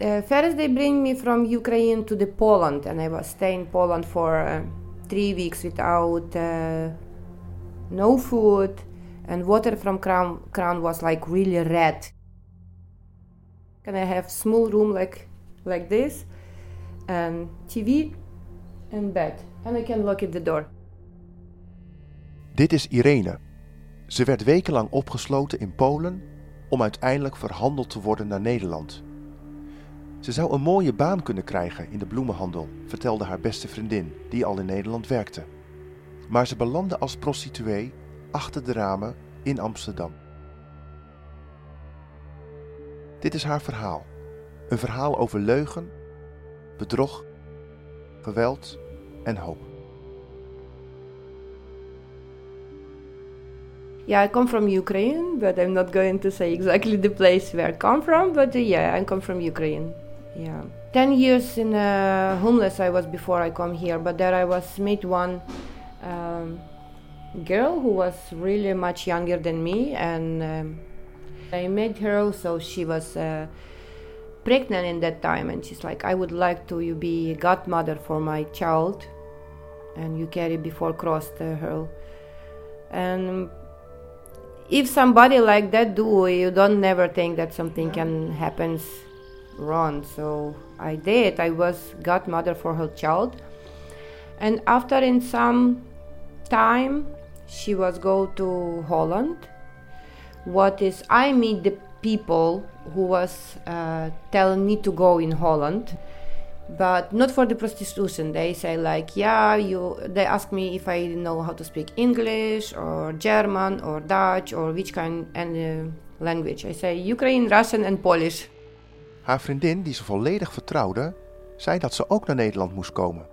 Uh, first, they bring me from Ukraine to the Poland, and I was staying in Poland for uh, three weeks without uh, no food, and water from crown, crown was like really red. And I have small room like like this, and TV, and bed, and I can lock at the door. Dit is Irene. Ze werd wekenlang opgesloten in Polen om uiteindelijk verhandeld te worden naar Nederland. Ze zou een mooie baan kunnen krijgen in de bloemenhandel, vertelde haar beste vriendin, die al in Nederland werkte. Maar ze belandde als prostituee achter de ramen in Amsterdam. Dit is haar verhaal. Een verhaal over leugen, bedrog, geweld en hoop. Yeah, I come from Ukraine, but I'm not going to say exactly the place where I come from. But yeah, I come from Ukraine. Yeah, ten years in uh, homeless I was before I come here. But there I was meet one um, girl who was really much younger than me, and um, I met her. also she was uh, pregnant in that time, and she's like, "I would like to you be a godmother for my child, and you carry before cross to her." And if somebody like that do you don't never think that something can happen wrong so i did. I was godmother for her child. And after in some time she was go to holland. What is i meet the people who was uh, telling me to go in holland but not for the prostitution. They say like yeah you they ask me if i know how to speak english or german or dutch or which kind and uh, language. I say ukraine russian and polish Haar vriendin, die ze volledig vertrouwde, zei dat ze ook naar Nederland moest komen.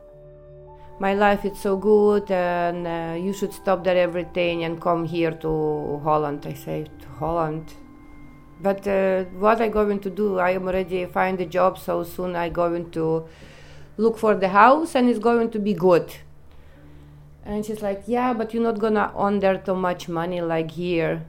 my life is so good and uh, you should stop there everything and come here to holland. I say to holland? But uh, what i going to do? I am already find a job so soon i going to look for the house and it's going to be good. And she's like yeah but you're not gonna earn there too much money like here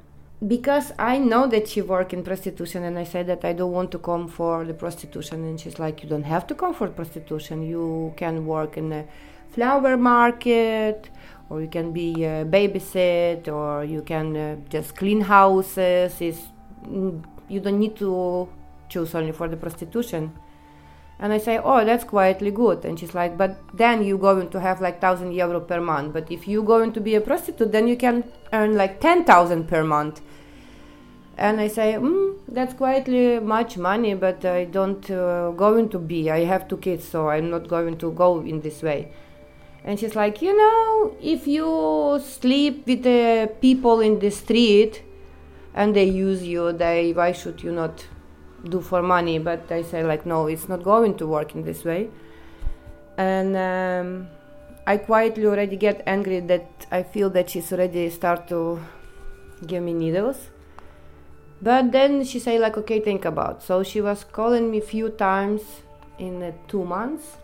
because i know that she work in prostitution and i said that i don't want to come for the prostitution and she's like you don't have to come for prostitution. You can work in a flower market or you can be a babysit or you can uh, just clean houses. It's mm, you don't need to choose only for the prostitution. And i say oh that's quietly good. And she's like but then you're going to have like 1000 euro per month. But if you're going to be a prostitute then you can earn like 10000 per month and i say mm, that's quietly much money but i don't uh, going to be. I have two kids so i'm not going to go in this way. And she's like you know if you sleep with the people in the street and they use you they why should you not do for money? But i say like no it's not going to work in this way. And um, i quietly already get angry that i feel that she's already start to give me needles but then she say like okay think about. So she was calling me few times in uh, two months.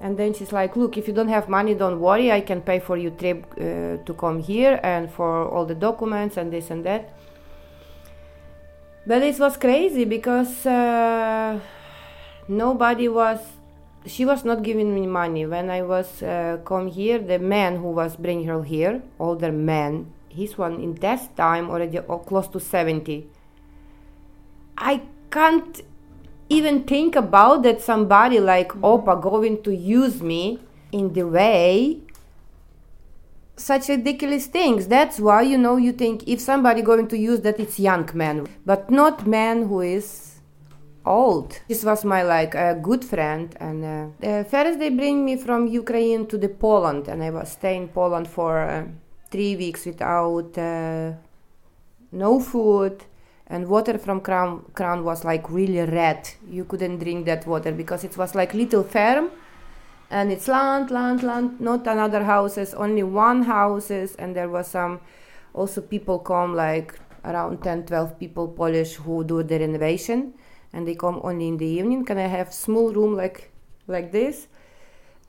And then she's like look if you don't have money don't worry. I can pay for your trip uh, to come here and for all the documents and this and that. But it was crazy because uh, nobody was she was not giving me money. When i was uh, come here the man who was bringing her here older man he's one in that time already close to 70 i can't even think about that somebody like opa going to use me in the way such ridiculous things. That's why you know you think if somebody going to use that it's young man. But not man who is old. This was my like a good friend and uh, uh, first they bring me from ukraine to the poland and i was staying in poland for uh, three weeks without uh, no food and water from crown crown was like really red. You couldn't drink that water because it was like little farm and it's land land land not another houses only one houses and there was some also people come like around 10 12 people polish who do the renovation and they come only in the evening. Can i have small room like like this?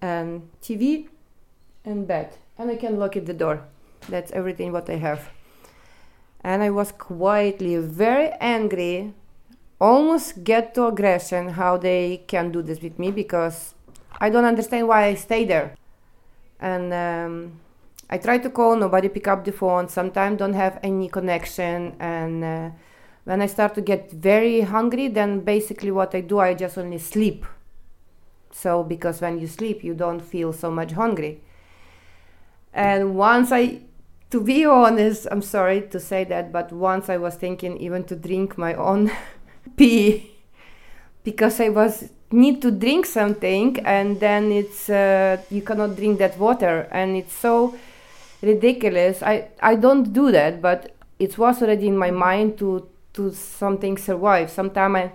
And tv and bed. And i can lock it the door that's everything what i have and i was quietly very angry almost get to aggression how they can do this with me because I don't understand why I stay there. And um, I try to call, nobody pick up the phone. Sometimes don't have any connection. And uh, when I start to get very hungry, then basically what I do, I just only sleep. So because when you sleep, you don't feel so much hungry. And once I, to be honest, I'm sorry to say that, but once I was thinking even to drink my own pee because I was need to drink something and then it's uh, you cannot drink that water and it's so ridiculous. I I don't do that, but it was already in my mind to to something survive. Sometimes I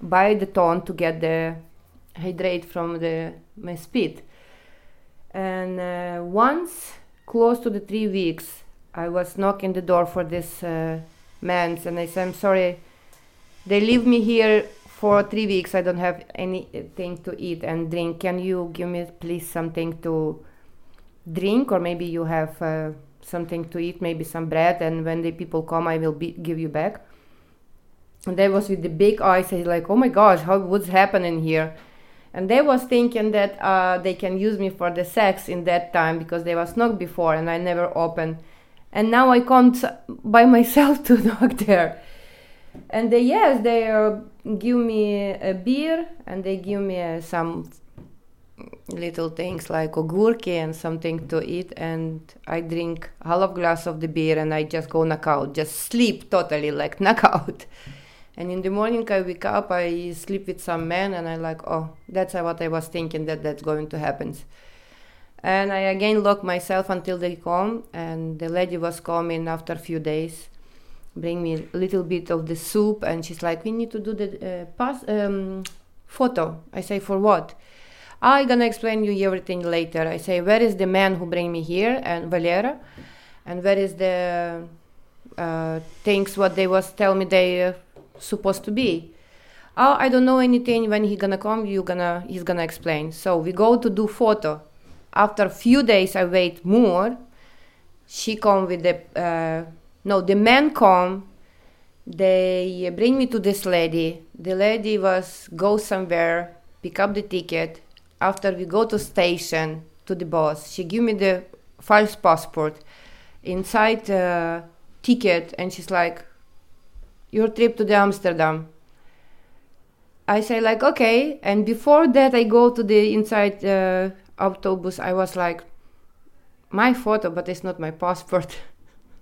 buy the ton to get the hydrate from the my spit and uh, once, close to the three weeks, I was knocking the door for this uh, man, and I said, "I'm sorry, they leave me here for three weeks. I don't have anything to eat and drink. Can you give me please something to drink, or maybe you have uh, something to eat, maybe some bread, and when the people come, I will be, give you back." And that was with the big eyes. I like, "Oh my gosh, how what's happening here?" And they was thinking that uh, they can use me for the sex in that time because they was knocked before and I never opened. And now I come by myself to knock there and they yes they uh, give me a beer and they give me uh, some little things like ogurki and something to eat. And I drink half glass of the beer and I just go knockout. Just sleep totally like knockout and in the morning i wake up i sleep with some man and i like oh that's what i was thinking that that's going to happen. And i again lock myself until they come and the lady was coming after a few days bring me a little bit of the soup and she's like we need to do the uh, pass um, photo. I say for what? I gonna explain you everything later. I say where is the man who bring me here and valera? And where is the uh, things what they was tell me they uh, supposed to be. Oh i don't know anything when he gonna come you gonna he's gonna explain. So we go to do photo. After a few days i wait more. She come with the uh, no the man come. They bring me to this lady. The lady was go somewhere pick up the ticket. After we go to station to the boss she give me the false passport. Inside uh, ticket and she's like your trip to the Amsterdam. I say like okay, and before that I go to the inside uh, autobus. I was like, my photo, but it's not my passport,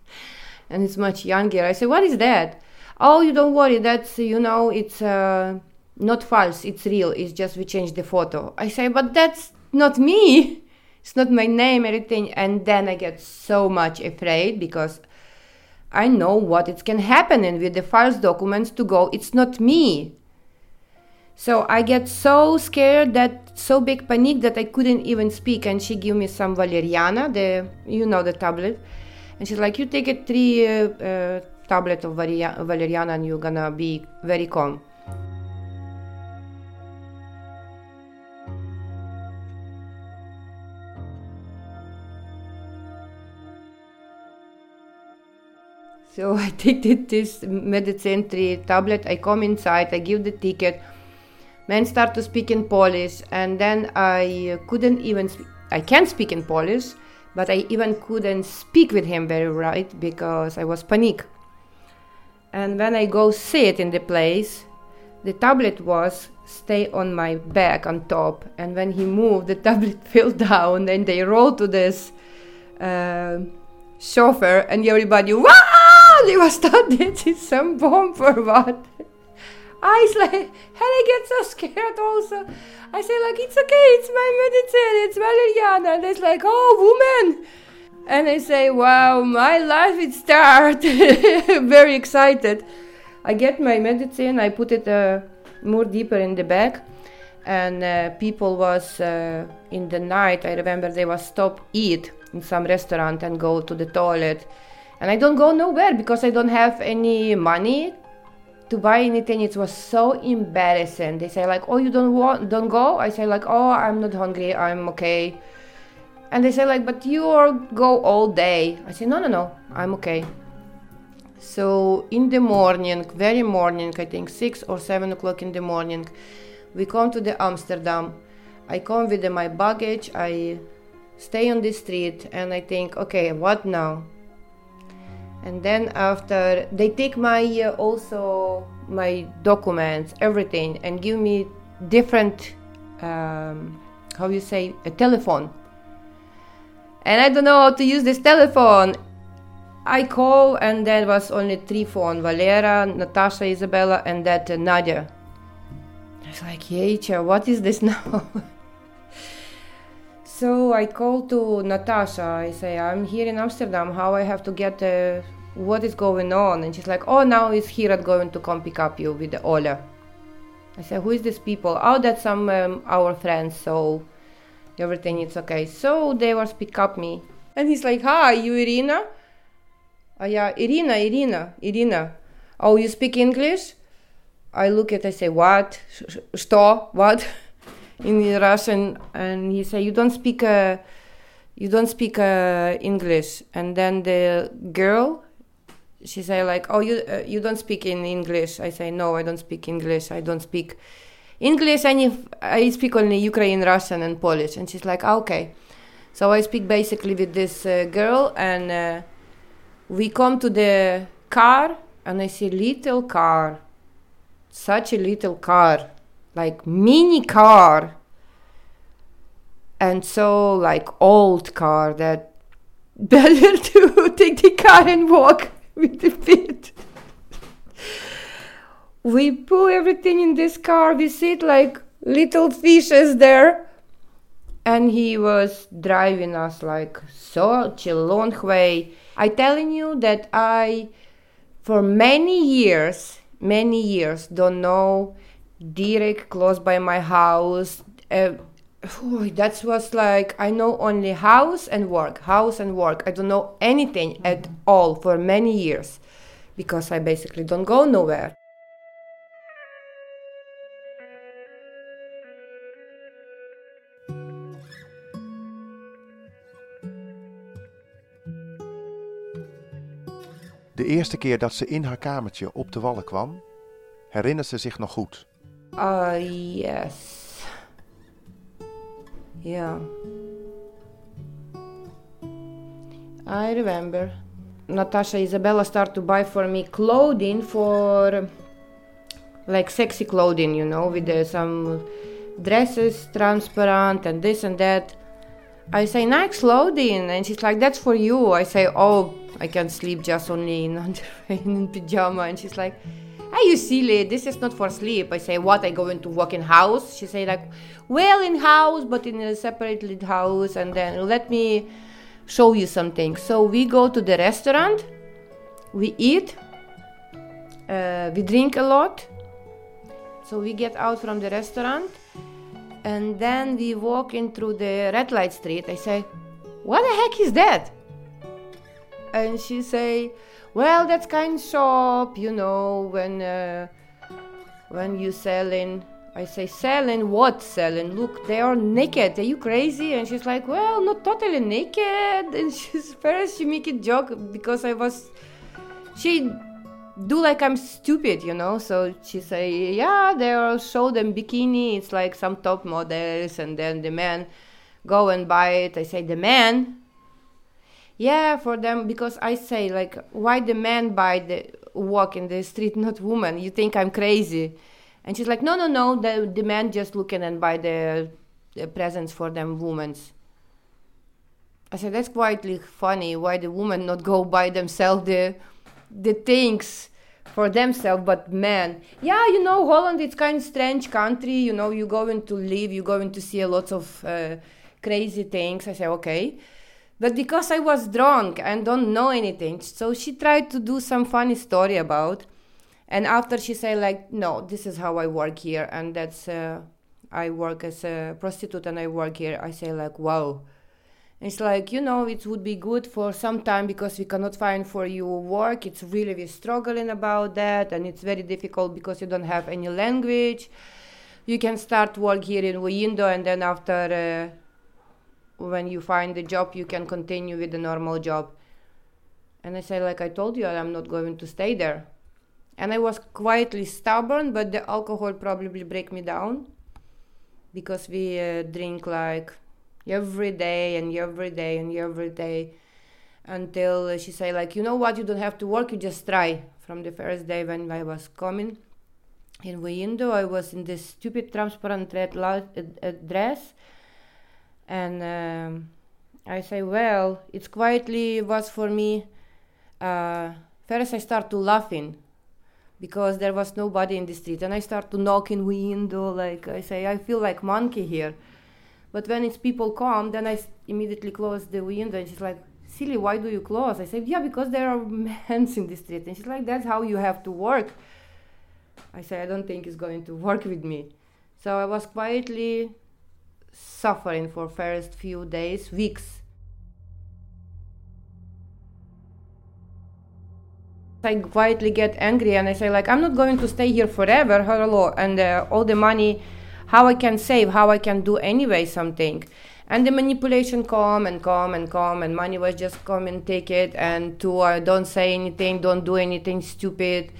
and it's much younger. I say, what is that? Oh, you don't worry. That's you know, it's uh, not false. It's real. It's just we changed the photo. I say, but that's not me. It's not my name, everything. And then I get so much afraid because I know what it can happen and with the false documents to go, it's not me. So I get so scared that so big panic that I couldn't even speak. And she gave me some valeriana, the you know the tablet, and she's like, "You take a three uh, uh, tablet of valeriana and you're gonna be very calm." So I take this medicine three tablet. I come inside. I give the ticket. Men start to speak in Polish, and then I couldn't even. Sp- I can speak in Polish, but I even couldn't speak with him very right because I was panic. And when I go sit in the place, the tablet was stay on my back on top, and when he moved, the tablet fell down, and they rolled to this uh, chauffeur, and everybody wow they was this is some bomb for what? I was like, and I get so scared also. I say like, it's okay, it's my medicine, it's valeriana. And it's like, oh, woman. And I say, wow, my life it start. Very excited. I get my medicine, I put it uh, more deeper in the bag. And uh, people was uh, in the night, I remember they was stop eat in some restaurant and go to the toilet and I don't go nowhere because I don't have any money to buy anything. It was so embarrassing. They say like, "Oh, you don't want, don't go." I say like, "Oh, I'm not hungry. I'm okay." And they say like, "But you go all day." I say, "No, no, no. I'm okay." So in the morning, very morning, I think six or seven o'clock in the morning, we come to the Amsterdam. I come with my baggage. I stay on the street and I think, okay, what now? And then after they take my uh, also my documents, everything, and give me different, um, how you say, a telephone. And I don't know how to use this telephone. I call and there was only three phone: Valera, Natasha, Isabella, and that uh, Nadia. I was like, Yecha, what is this now? so I call to Natasha. I say, I'm here in Amsterdam. How I have to get? Uh, what is going on? And she's like, Oh, now he's here at going to come pick up you with the Ola. I said, Who is this people? Oh, that's some um, our friends. So everything is okay. So they was pick up me, and he's like, Hi, you Irina? Oh yeah, Irina, Irina, Irina. Oh, you speak English? I look at, I say, what? Что? What? In Russian, and he say, you don't speak, uh, you don't speak uh, English. And then the girl, she say like, oh, you uh, you don't speak in English. I say, no, I don't speak English. I don't speak English. I, I speak only Ukrainian, Russian, and Polish. And she's like, okay. So I speak basically with this uh, girl, and uh, we come to the car, and I see little car such a little car, like mini car, and so like old car that better to take the car and walk with the feet. we put everything in this car. We sit like little fishes there, and he was driving us like such a long way. I telling you that I, for many years, many years don't know direct close by my house. Uh, that was like i know only house and work house and work. I don't know anything at all for many years because i basically don't go nowhere. De eerste keer dat ze in haar kamertje op de wallen kwam, herinnert ze zich nog goed. Uh, yes. Yeah. I remember. Natasha Isabella started to buy for me clothing for like sexy clothing, you know, with uh, some dresses, transparent, and this and that. I say nice clothing, and she's like, "That's for you." I say, "Oh, I can sleep just only in underwear in pajama," and she's like, "Are you silly? This is not for sleep." I say, "What? I go into walk in house?" She say like, "Well, in house, but in a separate house." And then let me show you something. So we go to the restaurant, we eat, uh, we drink a lot. So we get out from the restaurant and then we walk in through the red light street. I say, "What the heck is that?" And she say, "Well, that's kind of shop, you know, when uh, when you selling." I say, "Selling what? Selling? Look, they are naked. Are you crazy?" And she's like, "Well, not totally naked." And she's first she make a joke because I was she do like I'm stupid, you know. So she say, yeah, they all show them bikini. It's like some top models, and then the man go and buy it. I say the man. Yeah, for them because I say like, why the man buy the walk in the street, not woman? You think I'm crazy? And she's like, no, no, no. The the man just looking and buy the, the presents for them women's. I said that's quite like, funny. Why the woman not go buy themselves the the things for themselves but men yeah you know holland it's kind of strange country you know you're going to live you're going to see a lot of uh, crazy things i say okay but because i was drunk and don't know anything so she tried to do some funny story about and after she said like no this is how i work here and that's uh, i work as a prostitute and i work here i say like wow. It's like you know it would be good for some time because we cannot find for you work. It's really we're struggling about that and it's very difficult because you don't have any language. You can start work here in window and then after uh, when you find the job you can continue with the normal job. And I say, like I told you, I'm not going to stay there. And I was quietly stubborn, but the alcohol probably break me down. Because we uh, drink like every day and every day and every day until she say like you know what? You don't have to work. You just try. From the first day when i was coming in window i was in this stupid transparent red uh, uh, dress and um, i say well it's quietly was for me uh, first i start to laughing because there was nobody in the street and i start to knock in window like i say i feel like monkey here. But when it's people come then i immediately close the window and she's like silly why do you close? I said yeah because there are men in the street. And she's like that's how you have to work. I say, i don't think it's going to work with me. So i was quietly suffering for first few days weeks I quietly get angry and I say like I'm not going to stay here forever, hello, and uh, all the money, how I can save, how I can do anyway something, and the manipulation come and come and come, and money was just come and take it, and two, I don't say anything, don't do anything stupid,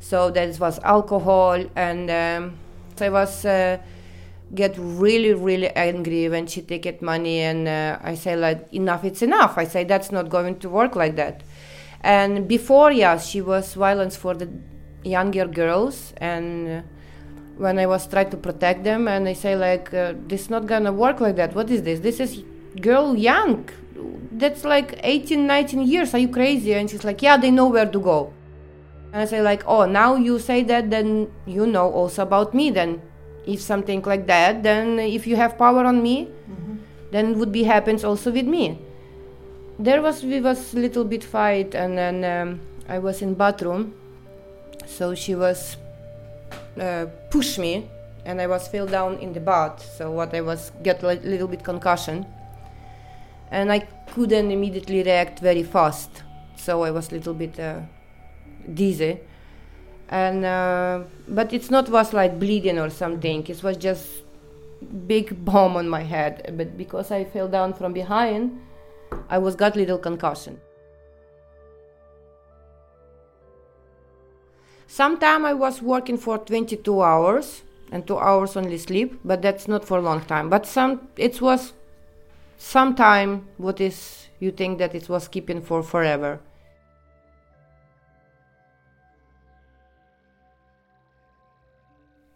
so that was alcohol, and um, so I was. Uh, get really really angry when she take it money and uh, i say like enough it's enough i say that's not going to work like that and before, yes, she was violence for the younger girls, and when I was trying to protect them, and I say like, uh, this not gonna work like that. What is this? This is girl young. That's like 18, 19 years. Are you crazy? And she's like, yeah, they know where to go. And I say like, oh, now you say that, then you know also about me. Then, if something like that, then if you have power on me, mm-hmm. then would be happens also with me. There was we was little bit fight and then um, I was in bathroom. So she was uh, push me and I was fell down in the bath. So what I was get a little bit concussion. And I couldn't immediately react very fast. So I was a little bit uh, dizzy and uh, but it's not was like bleeding or something it was just big bomb on my head but because I fell down from behind I was got little concussion. Sometime I was working for 22 hours and two hours only sleep, but that's not for a long time. But some it was some time what is you think that it was keeping for forever.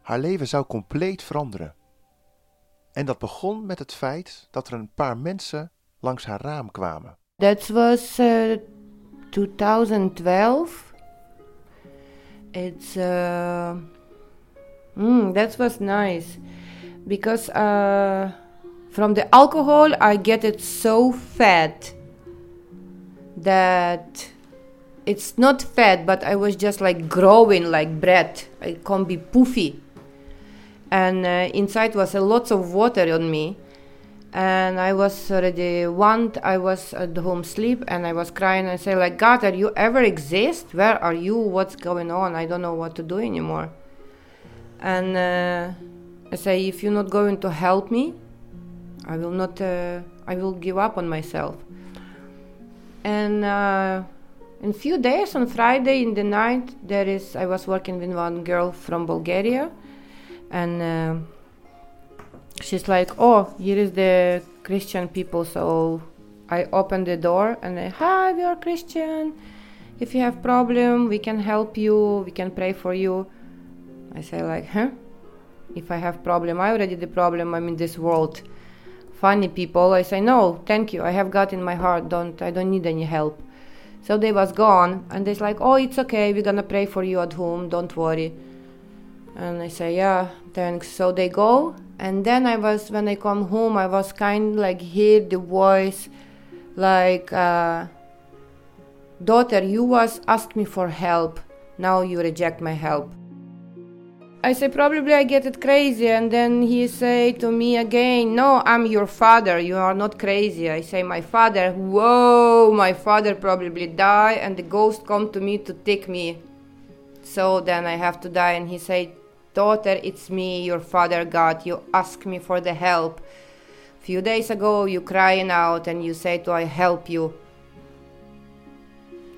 Haar leven zou compleet veranderen. En dat begon met het feit dat er een paar mensen langs haar raam kwamen. That was uh, 2012. It's uh, mm, that was nice because uh, from the alcohol I get it so fat that it's not fat, but I was just like growing like bread. I can't be poofy, and uh, inside was a lots of water on me and I was already one. I was at home sleep, and I was crying and say like, God, are you ever exist? Where are you? What's going on? I don't know what to do anymore. And uh, I say, if you're not going to help me, I will not. Uh, I will give up on myself. And uh, in few days, on Friday in the night, there is. I was working with one girl from Bulgaria, and uh, she's like, "Oh, here is the Christian people." So I open the door and I, "Hi, we are Christian. If you have problem, we can help you. We can pray for you." I say like, "Huh? If I have problem, I already the problem. I'm in this world." Funny people. I say, "No, thank you. I have God in my heart. Don't I don't need any help." So they was gone and they're like, "Oh, it's okay. We're gonna pray for you at home. Don't worry." And I say, "Yeah, thanks." So they go. And then i was when i come home i was kind like hear the voice like uh, daughter you was ask me for help. Now you reject my help. I say probably i get it crazy. And then he say to me again no i'm your father. You are not crazy. I say my father whoa my father probably die and the ghost come to me to take me. So then i have to die. And he say Daughter, it's me, your father God. You ask me for the help. Few days ago, you crying out and you say to I help you.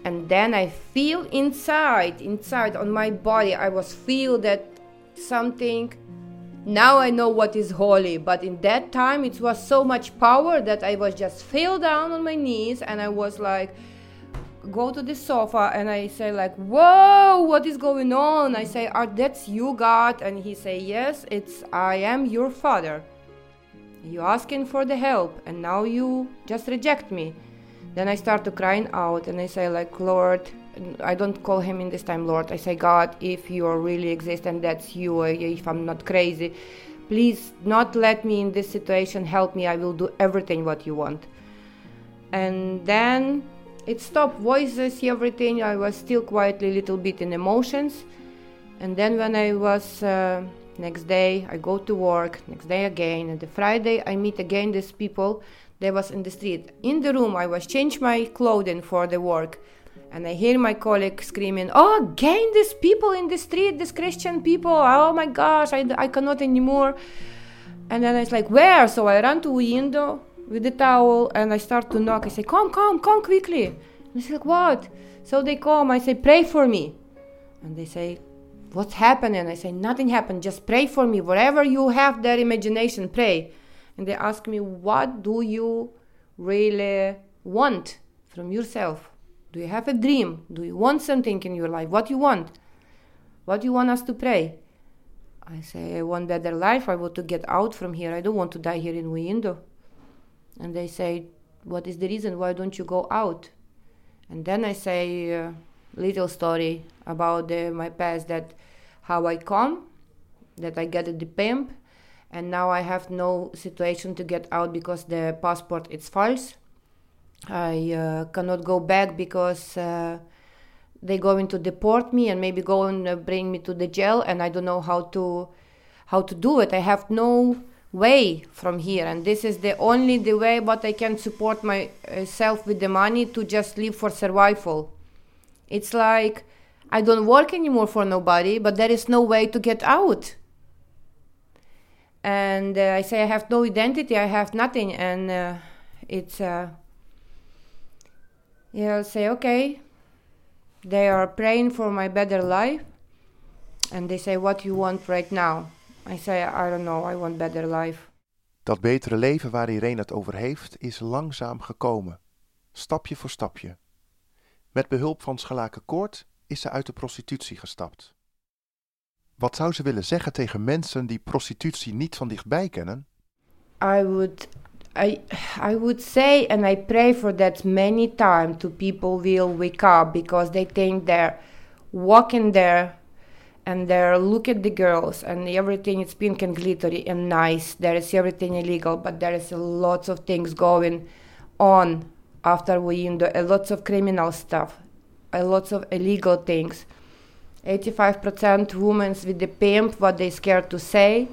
and then I feel inside, inside on my body, I was feel that something. Now I know what is holy, but in that time it was so much power that I was just fell down on my knees and I was like, go to the sofa and I say like, whoa, what is going on? I say, are that's you, God? And he say, yes, it's I am your father. You asking for the help, and now you just reject me. Then I start to crying out, and I say like, Lord, I don't call him in this time, Lord. I say, God, if you really exist and that's you, if I'm not crazy, please not let me in this situation. Help me. I will do everything what you want. And then it stopped voices, everything. I was still quietly a little bit in emotions. And then when I was uh, next day, I go to work. Next day again, and the Friday I meet again these people. They was in the street. In the room, I was change my clothing for the work, and I hear my colleague screaming, "Oh, again these people in the street, these Christian people! Oh my gosh, I, I cannot anymore." And then it's like, "Where?" So I run to window with the towel and I start to knock. I say, Come, come, come quickly. And say, like, What? So they come. I say, Pray for me. And they say, What's happening? I say, Nothing happened. Just pray for me. Whatever you have that imagination, pray. And they ask me, What do you really want from yourself? Do you have a dream? Do you want something in your life? What you want? What do you want us to pray? I say, I want better life. I want to get out from here. I don't want to die here in Wiindo and they say what is the reason? Why don't you go out? And then i say a little story about the, my past that how i come that i get the pimp and now i have no situation to get out because the passport is false. I uh, cannot go back because uh, they're going to deport me and maybe go and uh, bring me to the jail and i don't know how to how to do it. I have no way from here. And this is the only the way but i can support myself with the money to just live for survival. It's like i don't work anymore for nobody but there is no way to get out. And uh, i say i have no identity i have nothing and uh, it's uh, yeah i say okay. They are praying for my better life and they say what you want right now I say, I don't know, I want better life. Dat betere leven waar Irene het over heeft, is langzaam gekomen. Stapje voor stapje. Met behulp van Schalaken Koord is ze uit de prostitutie gestapt. Wat zou ze willen zeggen tegen mensen die prostitutie niet van dichtbij kennen? I would I I would say and I pray for that many times to people will wake up because they think they're walking there and there look at the girls and everything is pink and glittery and nice. There is everything illegal but there is a lots of things going on after we in a lots of criminal stuff a lots of illegal things. 85% women with the pimp what they scared to say.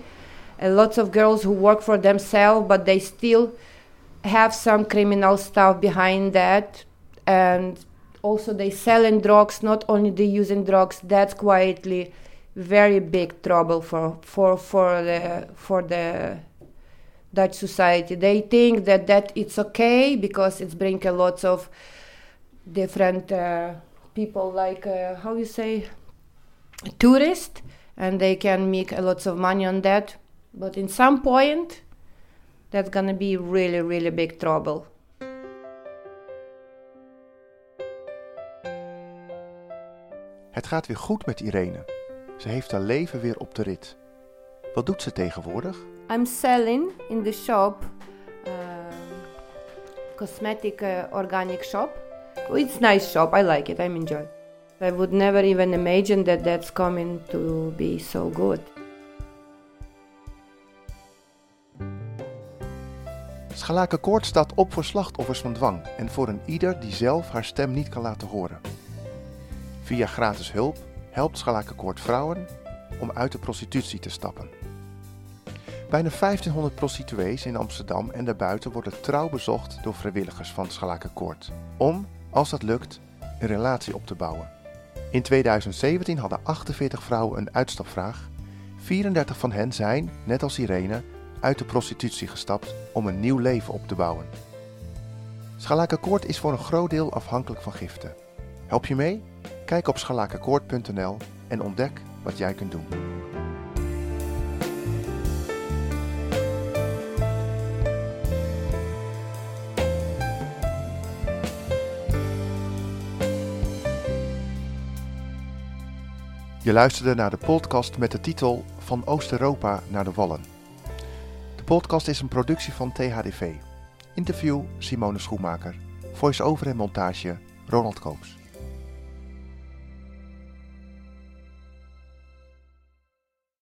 A lots of girls who work for themselves but they still have some criminal stuff behind that. And also they selling drugs not only they using drugs that's quietly very big trouble for for for the for the Dutch society. They think that that it's okay because it's bring a lots of different uh, people like uh, how you say tourist and they can make a lots of money on that but in some point that's gonna be really really big trouble Het gaat weer goed met Irene. Ze heeft haar leven weer op de rit. Wat doet ze tegenwoordig? I'm selling in the shop, uh, cosmetic uh, organic shop. It's nice shop. I like it. I'm enjoy. I would never even imagine that that's coming to be so good. Schalakenkoord staat op voor slachtoffers van dwang en voor een ieder die zelf haar stem niet kan laten horen. Via gratis hulp helpt Schalakenkoord vrouwen om uit de prostitutie te stappen. Bijna 1500 prostituees in Amsterdam en daarbuiten worden trouw bezocht door vrijwilligers van Schalakenkoord om, als dat lukt, een relatie op te bouwen. In 2017 hadden 48 vrouwen een uitstapvraag. 34 van hen zijn, net als Irene, uit de prostitutie gestapt om een nieuw leven op te bouwen. Schalakenkoord is voor een groot deel afhankelijk van giften. Help je mee? Kijk op scharlakenkoord.nl en ontdek wat jij kunt doen. Je luisterde naar de podcast met de titel Van Oost-Europa naar de Wallen. De podcast is een productie van THDV. Interview Simone Schoenmaker. Voice-over en montage Ronald Koops.